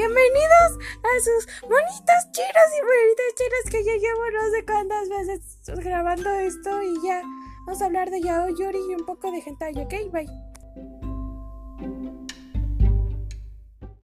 Bienvenidos a sus bonitas chiras y bonitas chinas que ya llevo no sé cuántas veces grabando esto y ya. Vamos a hablar de Yao Yuri y un poco de hentai, ¿ok? Bye.